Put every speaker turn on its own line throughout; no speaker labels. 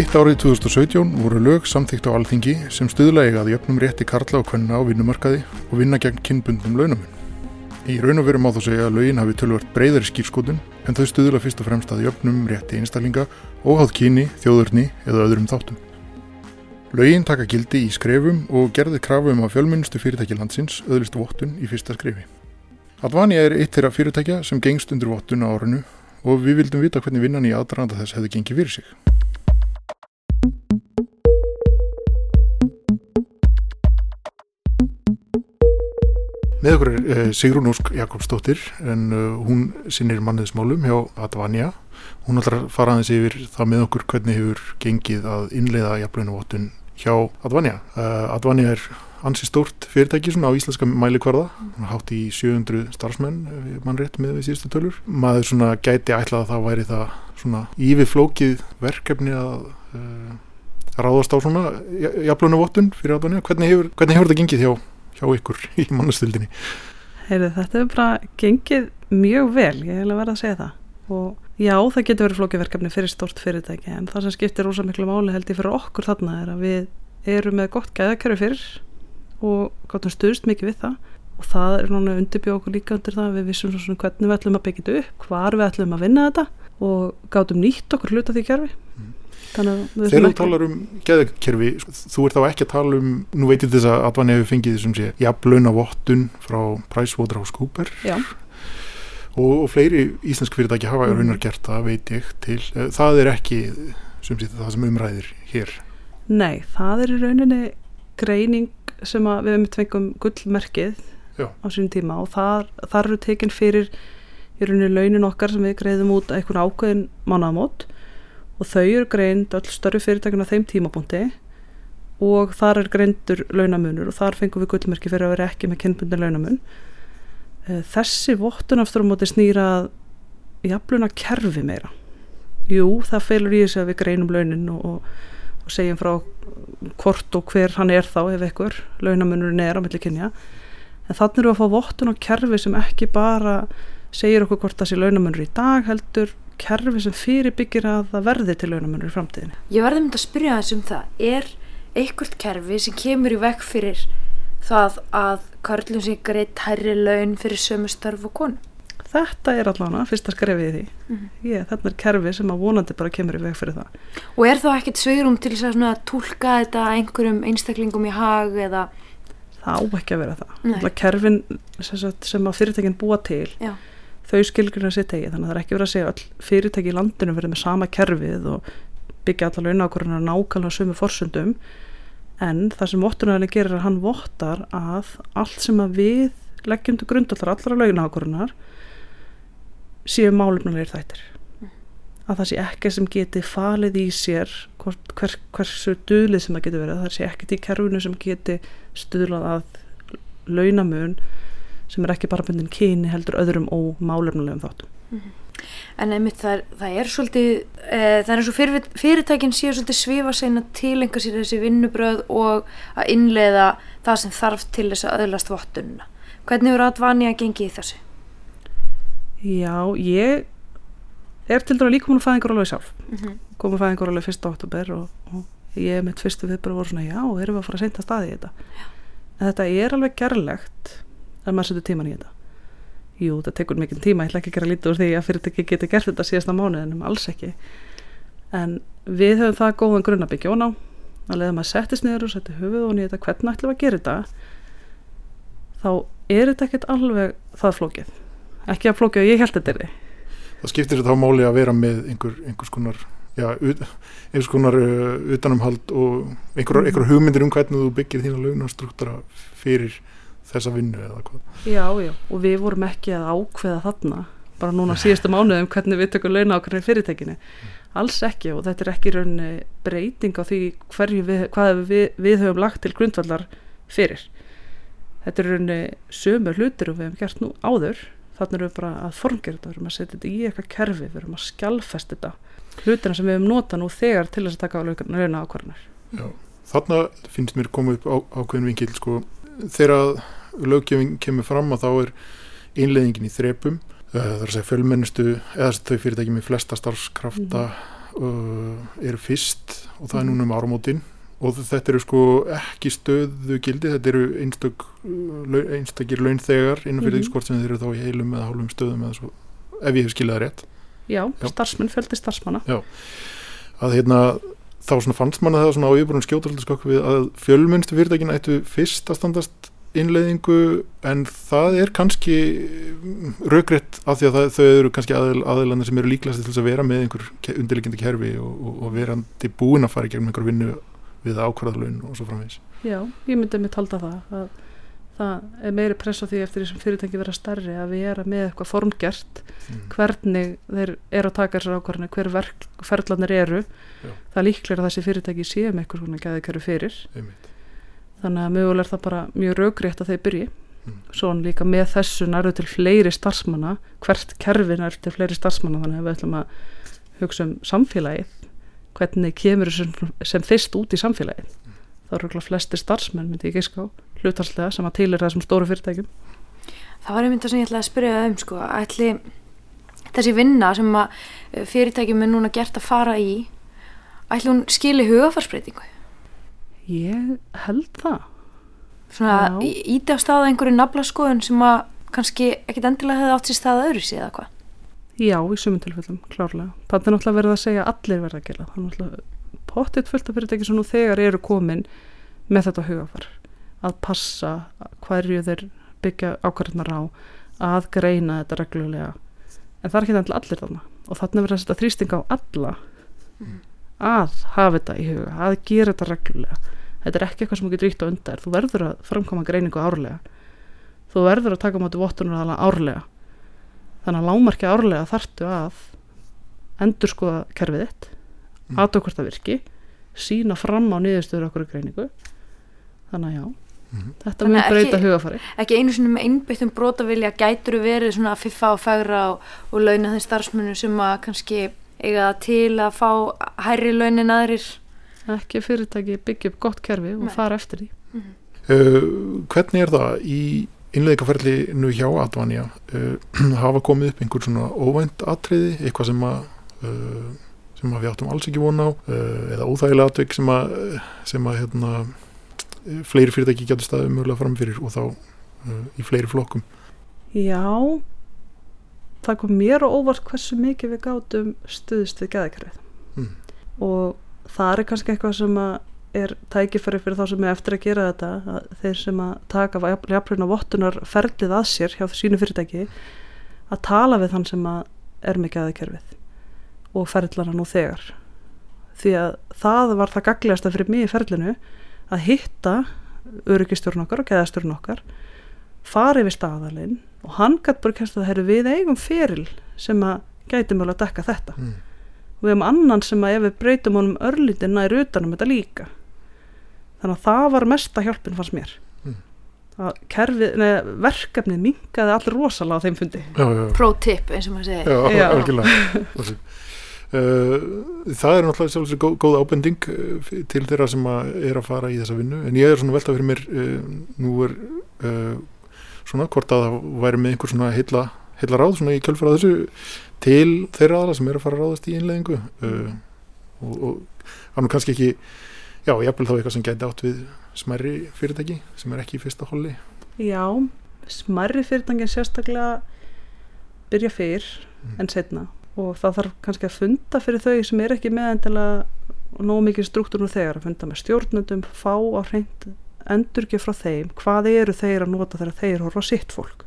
mitt árið 2017 voru lög samþýgt á alþingi sem stuðlega að jöfnum rétti karla og kvenna á vinnumarkaði og vinna gegn kynbundnum launamun. Í raun og veru má þú segja að lögin hafi tölvört breyðari skýrskotun en þau stuðla fyrst og fremst að jöfnum rétti einstaklinga óháð kyni, þjóðurni eða öðrum þáttum. Lögin taka gildi í skrefum og gerði krafu um að fjölmunnustu fyrirtæki landsins öðlist vottun í fyrsta skrefi. Advania er eitt þeirra fyrirtækja sem gengst undir vottun á árinu og við vildum vita hvernig vinnan í aðdraðanda þess hefði gengið fyrir sig. Með okkur er uh, Sigrún Ósk Jakobsdóttir en uh, hún sinnir manniðsmálum hjá Advania. Hún ætlar að fara aðeins yfir það með okkur hvernig hefur gengið að innleiða jafnlunavottun hjá Advania. Uh, Advania er ansi stórt fyrirtæki svona á íslenska mælikvarða hátt í 700 starfsmenn mann rétt með við síðustu tölur maður svona gæti ætlað að það væri það svona yfirflókið verkefni að uh, ráðast á svona jafnlunavottun fyrir Advania. Hvernig hefur, hefur þetta gengið hjá hjá ykkur í mannastildinni?
Heyrðu, þetta hefur bara gengið mjög vel, ég hef verið að segja það og já, það getur verið flókiverkefni fyrir stort fyrirtæki en það sem skiptir rosa miklu máli held ég fyrir okkur þarna er að við erum með gott gæðakæru fyrir og gottum stuðst mikið við það og það er náttúrulega undirbjóð okkur líka undir það við vissum svona hvernig við ætlum að byggja þetta upp hvar við ætlum að vinna þetta og gátum nýtt okkur hluta því kjörfi.
Þegar þú talar um geðkerfi, þú ert þá ekki að tala um, nú veitir þess að Advan hefur fengið þessum sé, jafnlauna vottun frá Pricewaterhousecoopers og, og fleiri íslensk fyrirtæki hafa mm. raunar gert það, veit ég til, eh, það er ekki sem sé, það sem umræðir hér
Nei, það er rauninni greining sem við hefum tvengum gullmerkið Já. á sínum tíma og þar, þar eru tekinn fyrir í rauninni launin okkar sem við greiðum út eitthvað ákveðin mannamót og þau eru greind öll störfi fyrirtækuna þeim tímabúndi og þar er greindur launamunur og þar fengum við gullmerki fyrir að vera ekki með kynbundin launamun. Eh, þessi vottun aftur á móti snýra jafnluna kerfi meira. Jú, það feilur í þess að við greinum launin og, og segjum frá hvort og hver hann er þá ef ekkur launamunurinn er á milli kynja. En þannig eru að fá vottun á kerfi sem ekki bara segir okkur hvort það sé launamunur í dag heldur kerfi sem fyrirbyggir að það verði til launamennur í framtíðinu.
Ég verði myndið að spyrja þess um það. Er einhvert kerfi sem kemur í vekk fyrir það að karlum sem greitt hærri laun fyrir sömu starf og konu?
Þetta er allavega fyrsta skrefið í því. Mm -hmm. Ég, þetta er kerfi sem að vonandi bara kemur í vekk fyrir það.
Og er þá ekkert sveirum til að tólka þetta einhverjum einstaklingum í hag eða...
Það á ekki að vera það. Kerfin sem, sem að fyrirtekin búa til Já þau skilgruna sitt eigi þannig að það er ekki verið að segja all fyrirtæki í landinu verið með sama kerfið og byggja allar launakorðunar nákvæmlega sömu forsundum en það sem vottunarlega gerir er að hann vottar að allt sem að við leggjum til grundallar allara launakorðunar séu málumnulegir þættir. Að það sé ekki sem geti falið í sér hver, hversu duðlið sem það geti verið það sé ekki í kerfinu sem geti stuðlað að launamun sem er ekki bara bundin kyni heldur öðrum og málefnulegum þáttum. Mm -hmm.
En einmitt það, það er svolítið, e, það er eins og fyrir, fyrirtækinn séu svolítið svifa seina til einhver sér þessi vinnubröð og að innleiða það sem þarf til þess að öðlast vottununa. Hvernig eru aðvani að gengi í þessu?
Já, ég er til dæra líka komin að fæða einhver alveg sjálf. Mm -hmm. Komin að fæða einhver alveg fyrsta oktober og, og ég mitt fyrstu viðbara voru svona, já, erum við að fara að senda staði í þetta. Já. En þetta er alveg gerlegt að maður setur tíman í þetta. Jú, það tekur mikið tíma, ég ætla ekki að gera lítið úr því að fyrirtæki geti gert þetta síðasta mánu en um alls ekki. En við höfum það góðan grunn að byggja ón á að leiða maður settist niður og setti höfuð ón í þetta hvernig ætlum að gera þetta þá er þetta ekkert alveg það flókið. Ekki að flókið og ég held þetta er því
Það skiptir þetta á máli að vera með einhver, einhvers konar já, einhvers konar uh, utanumhald og einhver, einhver hugmyndir um hvernig þú byggir þína launastruktúra fyrir þessa vinnu eða hvað.
Já, já, og við vorum ekki að ákveða þarna bara núna síðustu mánuðum hvernig við tökum launa ákveðin fyrirtækinu. Mm. alls ekki og þetta er ekki raunni breyting á því hverju við, hvað við, við höfum lagt til grundvallar fyrir. Þetta er raunni sömur hlutir og við hefum gert nú áður. Þannig erum við bara að formgjörða þetta við erum að setja þetta í eitthvað kerfi, við erum að skjálfest þetta. Hlutina sem við hefum notað nú þegar til þess að taka á launa ákveðinar
Já, þarna finnst mér komið upp á, ákveðin vingil sko, þegar löggefing kemur fram að þá er einleðingin í þrepum eh, það er að segja fjölmennustu eða þau fyrirtæki með flesta starfskrafta mm. eru fyrst og það er núna um áramótin og þetta eru sko ekki stöðu gildi, þetta eru einstök, uh, einstakir launþegar innan fyrir mm -hmm. því skort sem þeir eru þá í heilum eða hálfum stöðum eða svo, ef ég hef skiljað rétt
Já, Já. starfsmenn fjöldi starfsmanna
Já, að hérna þá fannst manna það svona á yfirbúrun skjótaldaskokk við að fjölmennstu fyrirtækin ættu fyrst að standast innleiðingu en það er kannski raugrætt af því að það, þau eru kannski aðil, aðilanir sem eru líklegast til að vera með einhver undirleikindi kerfi og, og, og verandi búin að fara í gegnum einhver vinnu við ákvarðalun og svo framvegis
Já, ég myndi að mitt halda það að það er meiri press á því eftir því sem fyrirtæki vera starri að við erum með eitthvað formgjert mm. hvernig þeir eru að taka þessar ákvarðanir, hver ferðlanir eru Já. það er líklega að þessi fyrirtæki séu með eitthvað svona gæðikeru fyrir
Einmitt.
Þannig að mögulega er það bara mjög raugrétt að þeir byrji mm. svo líka með þessu nærðu til fleiri starfsmanna hvert kerfin er til fleiri starfsmanna þannig að við ætlum að hugsa um samfélagið hvernig kemur sem, sem fyrst út í samfélagið mm. þá eru ekki flesti starfsmenn myndi ég ekki ská hlutalslega sem að til er þessum stóru fyrirtækjum
Það var einmitt það sem ég ætlaði að spyrja um sko, ætli þessi vinna sem að eh, fyrirtækjum er núna gert að fara í ætli hún skili hugafarsbreytingu?
Ég held það
Svona íti á staða einhverju naflaskoðun sem að kannski ekkit endilega hefði átt sér staða öðru síðan eða hvað?
Já, í sumum tilfellum, klárlega. Það er náttúrulega verið að segja að allir verða að gera. Það er náttúrulega pottitt fullt af fyrirtæki sem nú þegar eru komin með þetta hugafar. Að passa hverju þeir byggja ákvarðanar á, að greina þetta reglulega. En það er ekki allir þarna. Og þannig verður þetta þrýsting á alla mm. að hafa þetta í huga, að gera þetta reglulega. Þetta er ekki eitthvað sem þú getur ítt á undar. Þú verður að framkoma greiningu árlega. Þú verður að taka mátu vottunar árlega þannig að lámarki árlega þartu að endur skoða kerfið þitt mm. aðtökvart að virki sína fram á niðurstöður okkur greiningu þannig að já mm. þetta mun breyta hugafari
ekki einu svona með einbyttum brotavilja gætur verið svona að fiffa og fagra og, og launa þeim starfsmunum sem að kannski eiga til að fá hærri launin aðrir
ekki fyrirtæki byggja upp gott kerfi og Nei. fara eftir því
mm. uh, hvernig er það í innleikaferli nú hjá Advanja uh, hafa komið upp einhver svona óvænt atriði, eitthvað sem að uh, sem að við áttum alls ekki vona á uh, eða óþægilega atvik sem að sem að hérna fleiri fyrirtæki getur staðið mjögulega framfyrir og þá uh, í fleiri flokkum
Já það kom mér og óvart hversu mikið við gátum stuðist við geðakrið mm. og það er kannski eitthvað sem er tækifæri fyrir þá sem er eftir að gera þetta að þeir sem að taka jafnlega vottunar ferlið að sér hjá sínu fyrirtæki að tala við þann sem er mikið aðeins og ferlana nú þegar því að það var það gagliðasta fyrir mig í ferlinu að hitta öryggistjórn okkar og geðastjórn okkar fari við staðalinn og hann gæti bara kæmst að það eru við eigum feril sem að gæti mjög að dekka þetta mm. Og við hefum annan sem að ef við breytum honum örlítið nær utanum þetta líka. Þannig að það var mesta hjálpin fannst mér. Mm. kerfi, neða, verkefnið mingaði allir rosalega á þeim fundi.
Já, já.
pro tip eins og maður
segir. Já, algjörlega. Uh, það er náttúrulega sjálfsögur góð, góð ábending uh, til þeirra sem að er að fara í þessa vinnu. En ég er svona veltað fyrir mér uh, nú er svona hvort að það væri með einhver svona heila, heila ráð svona í kjölfara þessu til þeirra aðra sem er að fara að ráðast í innleggingu og, og hann kannski ekki Já, ég hafði þá eitthvað sem gæti átt við smærri fyrirtæki sem er ekki í fyrsta holli.
Já, smærri fyrirtæki sérstaklega byrja fyrr mm. en setna og það þarf kannski að funda fyrir þau sem er ekki með endilega nóg mikið struktúr nú þegar að funda með stjórnundum, fá á hreint endurki frá þeim, hvað eru þeir að nota þegar þeir horfa sitt fólk.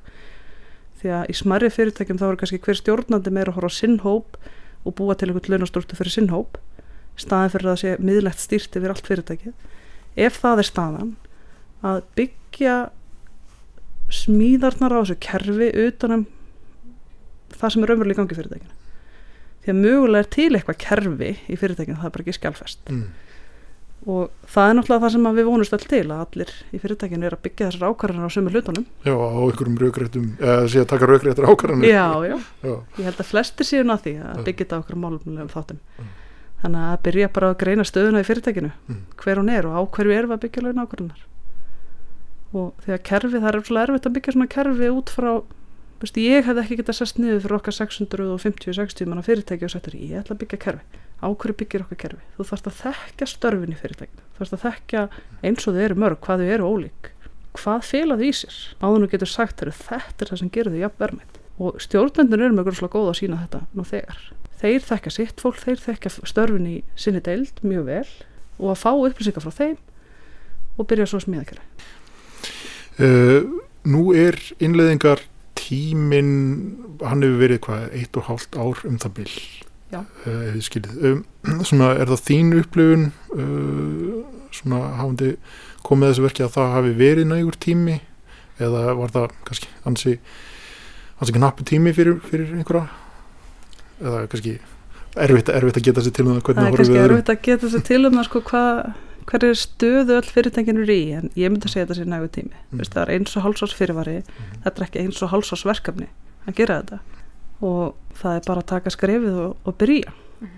Því að í smærri fyrirtækjum þá er kannski hver stjórnandi meira að horfa á sinn hóp og búa til einhvern launastruktúr fyrir sinn hóp staðan fyrir að það sé miðlegt stýrt yfir allt fyrirtækið. Ef það er staðan að byggja smíðarnar á þessu kerfi utanum það sem er raunverulega í gangi fyrirtækinu. Því að mögulega er til eitthvað kerfi í fyrirtækinu það er bara ekki skjálfest. Mm. Og það er náttúrulega það sem við vonumst all til að allir í fyrirtækinu er að byggja þessar ákvarðanar á sömu hlutunum.
Já, á einhverjum raugrættum eða sé að taka raugrættar ákvarðanar
já, já, já, ég held að flestir séu að því að byggja þetta á okkur málumlega þáttum. Mm þannig að byrja bara að greina stöðuna í fyrirtækinu mm. hver hún er og á hverju er við að byggja laun ákvörðunar og að kerfi, það er svolítið erfitt að byggja svona kerfi út frá Vistu, ég hef ekki getað sest niður fyrir okkar 650-60 manna fyrirtæki og settur ég ætla að byggja kerfi, ákveður byggir okkar kerfi? Þú þarfst að þekkja störfin í fyrirtækinu. Þú þarfst að þekkja eins og þau eru mörg hvað þau eru ólík, hvað felaðu í sér? Áðun og getur sagt þeirra þetta er það sem gerur þau jafn vermið og stjórnendur eru með grunnslega góð að sína þetta nú þegar. Þeir þekkja sitt fólk, þeir þekkja störfin í sinni deild mjög vel og að fá upplýsingar frá þeim og byrja svo að smíða kerfi
uh, Nú er innleðingar tímin, hann hefur verið hvað, eitt og hálft ár um það byll uh, um, svona er það þín upplifun uh, svona hafandi komið þessu verki að það hafi verið nægur tími? Eða var það kannski hansi knappu tími fyrir, fyrir einhverja? Eða kannski erfitt, erfitt að geta sér til um það
það er kannski erfitt að geta sér til um það sko hvað hver er stöðu öll fyrirtækinu í en ég myndi að segja þetta sér nægu tími. Mm. Vist, það er eins og hálsás fyrirvari mm. þetta er ekki eins og hálsás verkefni að gera þetta og það er bara að taka skrefið og, og byrja.
Mm.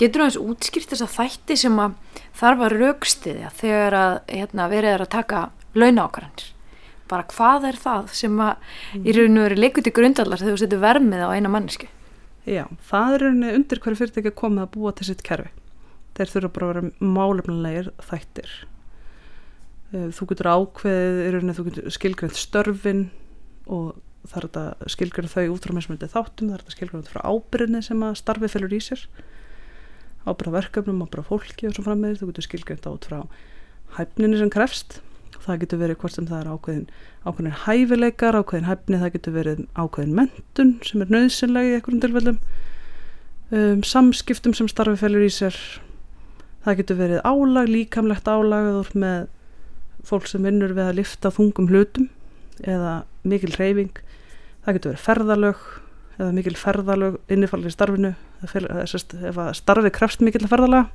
Getur þú eins útskýrt þess að þætti sem að þarf að raukstiðja þegar að hérna, verið er að taka launákvæðanir bara hvað er það sem að mm. í raun og veru leikut í grundallar þegar þú setur vermið á eina mannesku
Já, það er raun undir hverju fyrirtæki komið að búa til sitt kerfi. Þeir þurfa bara að vera málefnilegir þættir. Eh, þú getur ákveðið þú getur skilgrænt störfin og það er þetta skilgrænt þau út frá mismundi þáttum, það er þetta skilgrænt frá ábyrðinni sem að starfi fylgur í sér. Ábyrða verkefnum, ábyrða fólki og svo frammeðir, þú getur skilgrænt át frá hæfninni sem krefst. Það getur verið hvort sem það er ákveðin ákveðin hæfileikar, ákveðin hæfni það getur verið ákveðin mentun sem er nöðsynlega í einhverjum tilfellum. Um, samskiptum sem starfi fylgur í sér. Það getur verið álag, líkamlegt álag með fólk sem vinnur við að lifta þungum hlutum eða mikil reyfing það getur verið ferðalög eða mikil ferðalög innifallir í starfinu ef starfi krefst mikil ferðalega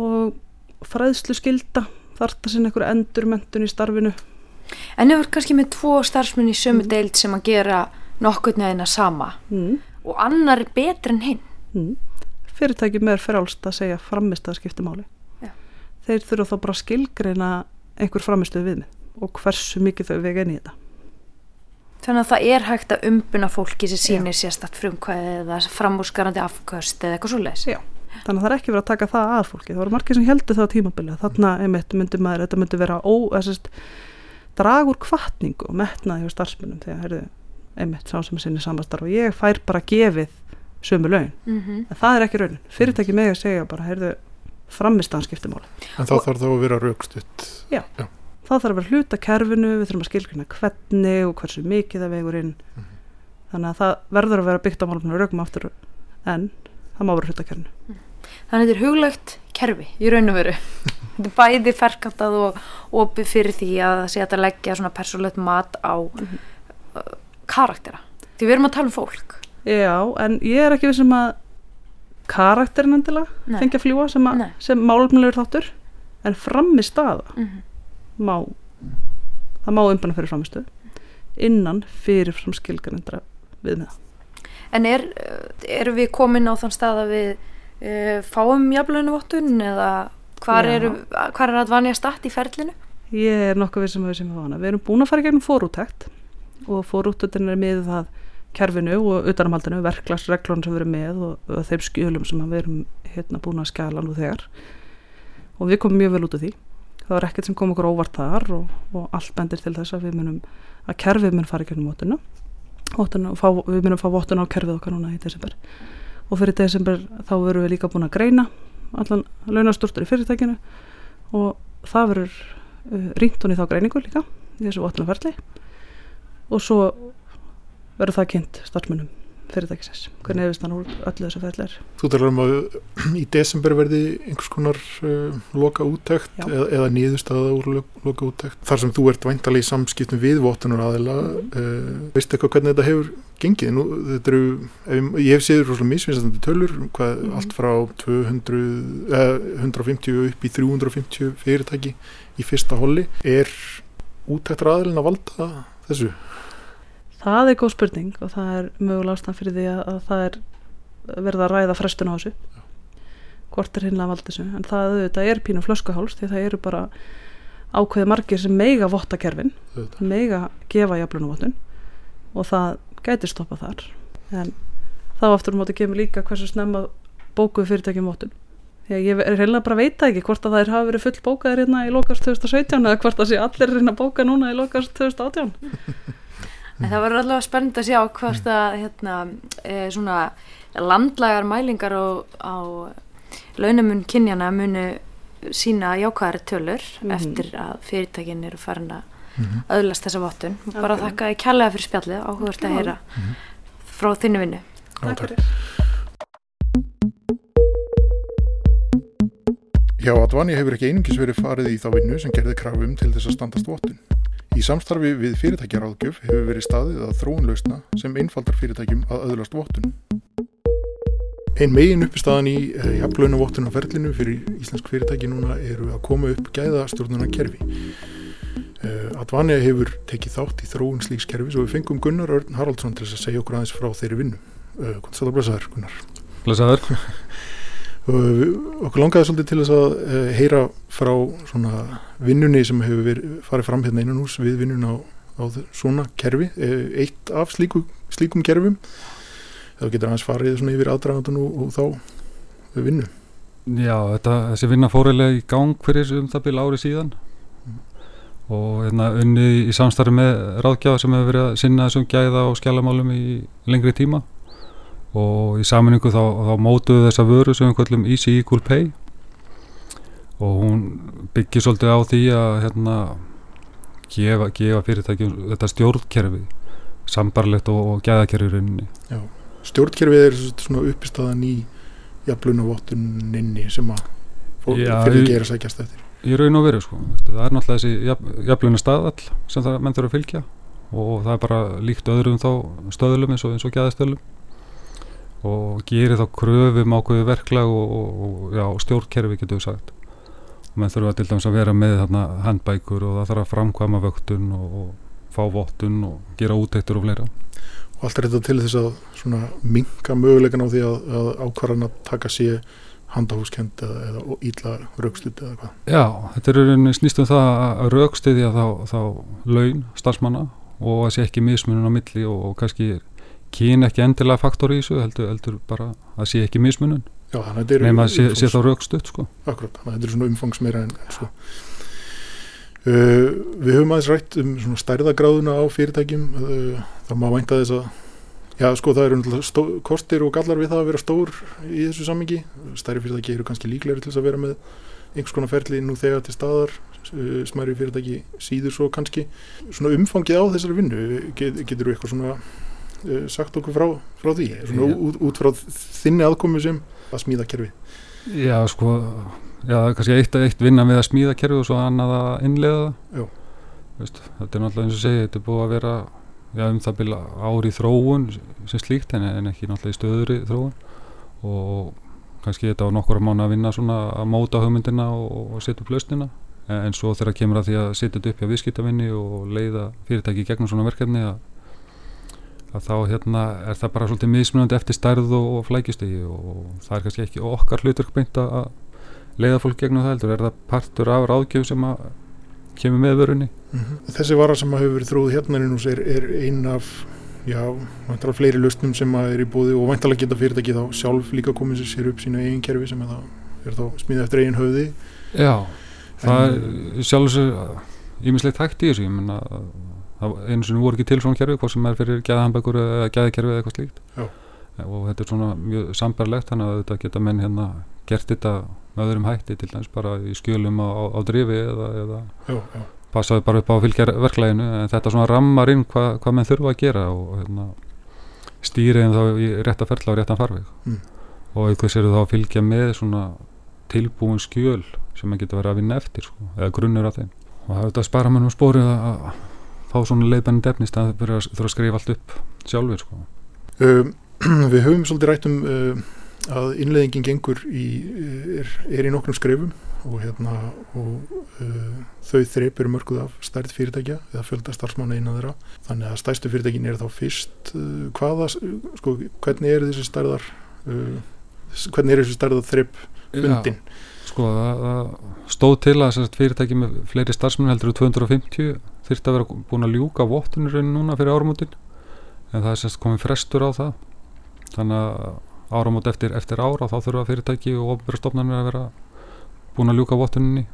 og fræðslu skilda þarta sinna einhver endurmentun í starfinu
En ef við kannski með tvo starfsmenn í sömu mm. deild sem að gera nokkur neðina sama mm. og annar er betur en hinn mm
fyrirtæki með er frálst að segja framist að skipta máli Já. þeir þurfa þá bara skilgreina einhver framistuð við mig og hversu mikið þau vega inn í þetta
Þannig að það er hægt að umbuna fólki sem sýnir sérstatt frumkvæði eða framúrskarandi afkvöst eða eitthvað svo leiðs
Já, þannig að það er ekki verið að taka það að fólki. Það voru margir sem heldur það á tímabilið. Þannig að einmitt myndi maður, þetta myndi vera ó, þessist, dragur kvartningu og metnaði hjá starfsmunum þegar, heyrðu, einmitt sá sem er sinni samastarf og ég fær bara gefið sömu laun. Mm -hmm. en það er ekki raunin, fyrirtæki með að segja bara, heyrðu, framistanskiptumáli
En þá þarf þá að vera raukstutt
Já, já. Þá þarf að vera hluta kerfinu við þurfum að skilgjuna hvernig og hversu mikið það vegur inn mm -hmm. þannig að það verður að vera byggt á málumna raukum aftur en það má vera hluta kerfinu mm.
Þannig að þetta er huglögt kerfi í raun og veru þetta er bæði ferkantað og opið fyrir því að það sé að leggja svona persónlegt mat á -hmm. uh, karaktera því við erum að tala um fólk
Já, en ég er ekki við sem að karakterin endilega fengi að fljúa sem, sem málumlegur þáttur en frammi staða mm -hmm. Má það má umbana fyrir framistu innan fyrir fram skilgarindra við með það
En er, eru við komin á þann stað að við uh, fáum jafnleginu vottun eða hvar, eru, hvar er að vanja stætt í ferlinu?
Ég er nokkuð við sem við sem við vana. Við erum búin að fara gegnum fórúttækt og fórúttöldin er með það kerfinu og utanamhaldinu, verklagsreglun sem við erum með og, og þeim skjölum sem við erum hérna búin að skjala nú þegar og við komum mjög vel út af því það var ekkert sem kom okkur óvart þar og, og allt bendir til þess að við munum að kerfið mun fara um mótuna og við munum fá vóttuna á kerfið okkar núna í desember. Og fyrir desember þá verum við líka búin að greina allan launasturtur í fyrirtækinu og það verður uh, ringt hún í þá greiningu líka í þessu vóttuna ferli og svo verður það kynnt starfsmunum fyrirtækisins, hvernig hefist þann úr öllu þessu ferðleir.
Þú talar um að í desember verði einhvers konar uh, loka úttækt eða, eða nýðustada úr loka úttækt. Þar sem þú ert væntalega í samskiptum við votunur aðila, mm. uh, veistu eitthvað hvernig þetta hefur gengið? Nú, þetta eru, ef, ég hef séður rosalega misvinsandi tölur, hvað, mm. allt frá 200, eh, 150 upp í 350 fyrirtæki í fyrsta holli. Er úttæktar aðilin að valda þessu?
Það er góð spurning og það er mögulega ástæðan fyrir því að, að það er verða að ræða frestun á þessu. Hvort er hinnlega vald þessu? En það auðvitað er pínu flöskuháls því það eru bara ákveði margir sem meiga votta kerfin, meiga gefa jaflunavottun og það gæti stoppa þar. En þá aftur um átti kemur líka hversu snemma bókuð fyrirtækjum vottun. Ég er heila bara að veita ekki hvort að þær hafa verið full bókaðir hérna í lokast 2017 eða hvort að sé allir að bóka núna í lokast 2018
En það verður allavega spennt að sjá hvort að hérna, e, svona landlagar mælingar á, á launamun kynjana munu sína jákvæðari tölur
Mhm.
eftir að fyrirtækin eru farin að
Mhm.
öðlast þessa vottun og bara
Ok.
þakka þið kærlega fyrir spjallið áhugavert að heyra frá þinni vinnu
Já,
Takk
takk.
fyrir.
Já, Advani hefur ekki einungis verið farið í þá vinnu sem gerði krafum til þess að standast vottun. Í samstarfi við fyrirtækjaráðgjöf hefur verið staðið að þróun lausna sem einfaldar fyrirtækjum að öðlast vottun. Ein megin uppistaðan í uh, jafnlauna vottun á ferlinu fyrir íslensk fyrirtæki núna eru að koma upp gæðastjórnuna kerfi. Uh, Advani hefur tekið þátt í þróun slíks kerfis og við fengum Gunnar Örn Haraldsson til að segja okkur aðeins frá þeirri vinnu. Hvort þetta blessaður, Gunnar?
Blesaður.
Við- okkur langaði svolítið til þess að uh, heyra frá svona vinnunni sem hefur verið, farið fram hérna innan hús við vinnun á, á svona kerfi, uh, eitt af slíku, slíkum kerfum. Þá getur aðeins farið svona yfir aðdragandun og, og þá vinnu.
Já, þetta, þessi vinna fórilega í gang fyrir um það byrja ári síðan. Og hérna unni í samstarfi með ráðgjafa sem hefur verið að sinna þessum gæða og skjálamálum í lengri tíma og í saminningu þá, þá mótuðu þessa vöru sem við kallum Easy Equal Pay. Og hún byggir svolítið á því að hérna gefa, gefa fyrirtækjum þetta stjórnkerfi sambarlegt og, og gæðakerfi í rauninni.
Stjórnkerfið er svona uppistaðan í jafnluna vottuninni sem að fó-
Já,
fyrir
ég-
gera sækjast eftir.
Í raun og veru sko. Það er náttúrulega þessi jafnluna staðall sem það menn þurfa að fylgja og það er bara líkt öðrum þá stöðlum eins og, og gæðastöðlum og gerir þá kröfum ákveðu verklag og, og, og stjórnkerfi getur við sagt. Og menn þurfa til dæmis að vera með þarna handbækur og það þarf að framkvæma vöktun og, og fá vottun og gera útæktur og fleira.
Og allt er þetta til þess að svona minka möguleikan á því að, að ákvarðan að taka sé handahúskend eða, eða ítla raukstuð eða hvað?
Já, þetta er í rauninni snýst um það að raukstiðja þá, þá laun starfsmanna og að sé ekki mismunum á milli og, og kannski kyn ekki endilega faktor í þessu heldur, heldur bara að sé ekki
er
nema að sé, sé þá raukstuð sko.
Akkurat, þetta er svona umfangsmeira en, en svo uh, Við höfum aðeins rætt um svona stærðagráðuna á fyrirtækjum uh, það má vænta þess að Já, sko, það eru kostir og gallar við það að vera stór í þessu sammingi. Stærri fyrirtæki eru kannski líklegri til að vera með einhvers konar ferli nú þegar til staðar, uh, smæri fyrirtæki síður svo kannski. Svona umfangið á þessari vinnu, get, getur þú eitthvað svona sagt okkur frá, frá því? Svona
Já.
út, út frá þinni aðkomu sem að smíða kerfi.
Já, sko já, kannski eitt, eitt vinna við að smíða kerfi og svo annað að innlega það Veist, þetta er náttúrulega eins og segi, þetta er búið að vera já, um það byrja ári þróun sem slíkt en, en ekki náttúrulega í stöðuri þróun og kannski þetta á nokkura mánu að vinna svona að móta hugmyndina og, og setja upp lausnina en, en svo þegar kemur að því að setja þetta upp hjá viðskiptavinni og leiða fyrirtæki gegnum svona verkefni að, að þá hérna er það bara svolítið mismunandi eftir stærð og, og flækjustegi og það er kannski ekki okkar hlutverk beint að að leiða fólk gegnum það heldur. Er það partur af ráðgjöf sem að kemur með vörunni?
Þessi vara sem að hefur verið þróð hérna er, er ein af já, væntalega fleiri lausnum sem að er í búði og væntalega geta fyrirtæki þá sjálf líka komið sér upp sínu eigin kerfi sem er, það, er þá smíðað eftir eigin höfði.
Já, það
En-
er sjálfur sér ímislegt hægt í þessu ég menna það einu sinni voru ekki til svona kerfi hvort sem er fyrir gæðahambækur eða gæðakerfi eða eitthvað slíkt.
Já.
og þetta er svona mjög sambarlegt þannig að þetta geta menn hérna gert þetta með öðrum hætti til dæmis bara í skjölum á, á, á drifi eða, eða
já, já,
passaði bara upp á að fylgja verklæginu en þetta svona rammar inn hva, hvað menn þurfa að gera og hérna, stýriðin þá í rétta ferla og réttan farveg.
Mm.
og eitthvað sér þá að fylgja með svona tilbúin skjöl sem maður getur verið að vinna eftir sko, eða grunnur af þeim. Og það er þetta að spara mönnum spórið að, að fá svona leiðbennið defnist að að, þurfa að skrifa allt upp sjálfur sko.
Um, við höfum svolítið rætt um að innleðingin gengur í, er, er í nokkrum skrefum og, hérna, og uh, þau þreip eru mörguð af stærð fyrirtækja eða fjölda starfsmanna innan þeirra. Þannig að stærstu fyrirtækin er þá fyrst uh, hvaða, sko, hvernig er þessi stærðar uh, hvernig er þessi stærðar þreip fundin
sko stóð til að fyrirtæki með fleiri starfsmenn heldur en 250 þyrfti að vera búin að ljúka vottunir núna fyrir árumótin en það er semst komið frestur á það. Þannig að áramót eftir, eftir ára þá þurfa fyrirtæki og ofnbjörnstofnarnir að vera búin að ljúka vottuninni.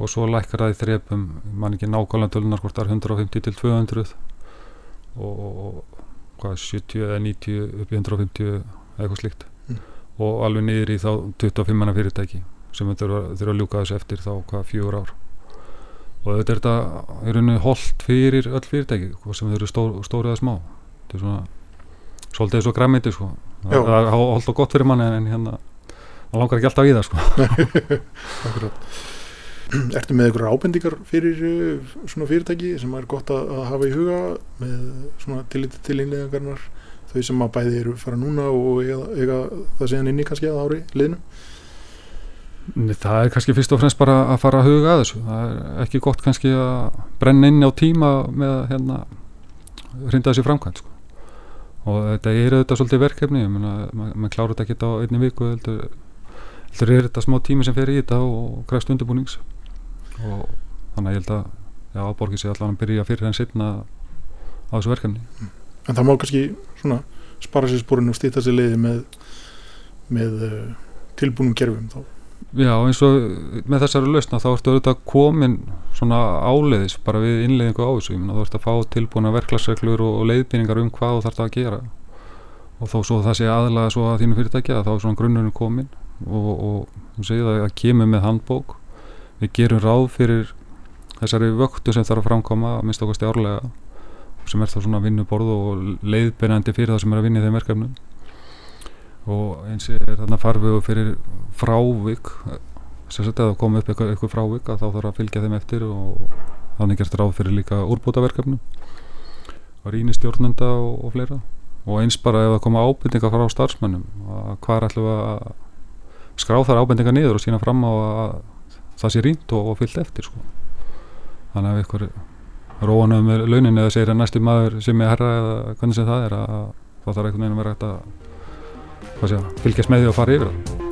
Og svo lækkar það í þrepum mann ekki nákvæmlega tölunar hvort það er 150 til 200 og hvað 70 eða 90 upp í 150 eitthvað slíkt. Og alveg niður í þá 25 manna fyrirtæki sem þurfa, að ljúka þessu eftir þá hvað fjögur ár. Og þetta er þetta í rauninu holdt fyrir öll fyrirtæki sem þau eru stór, stórið að smá. Þetta er svona svolítið svo græmiti sko. Það er holdt og gott fyrir manni en hérna það langar ekki alltaf í það sko.
Ertu með einhverjar ábendingar fyrir uh, svona fyrirtæki sem er gott að, hafa í huga með svona tillit til innlegagarnar þau sem að bæði eru fara núna og eiga, eiga það séðan inni kannski að ári liðinu?
Það er kannski fyrst og fremst bara að fara að huga að þessu. Það er ekki gott kannski að brenna inn á tíma með að hérna hrinda þessi framkvæmt sko. og þetta er auðvitað svolítið verkefni, ég menna, maður kláður þetta ekki á einni viku, heldur er þetta smá tími sem fer í þetta og græst undirbúnings og þannig að ég held að áborgið sé allavega að byrja fyrir henn setna á þessu verkefni
mm. En það má kannski svona spara sér spórinu og stýta sér leiði með, með uh, tilbúnum gerfum þá.
Já, eins og með þessari lausna þá ertu auðvitað komin svona áleiðis bara við innleiðingu á þessu. Þá ertu að fá tilbúna verklagsreglur og, og leiðbýningar um hvað þú þarfst að gera. Og þó svo það sé aðlaða svo að þínu fyrirtækja þá er svona grunnurinn komin og, og segir það að kemur með handbók. Við gerum ráð fyrir þessari vöktu sem þarf að framkoma að minnst okkar stjárlega sem er þá svona vinnuborð og leiðbyrjandi fyrir það sem er að vinna í þeim verkefnum og eins er þarna farfiðu fyrir frávik sem setja að koma upp eitthvað, eitthvað frávik að þá þarf að fylgja þeim eftir og þannig gerst ráð fyrir líka úrbútaverkefnum og rýni stjórnenda og, og fleira og eins bara ef það koma ábyrninga frá starfsmennum að hvað er alltaf að skrá þar ábyrninga niður og sína fram á að það sé rínt og, og fyllt eftir sko. þannig að ykkur róanum með launin eða segir að næstu maður sem er herra eða hvernig sem það er að það þarf einhvern veginn að vera hægt að sé, fylgjast með því og fara yfir það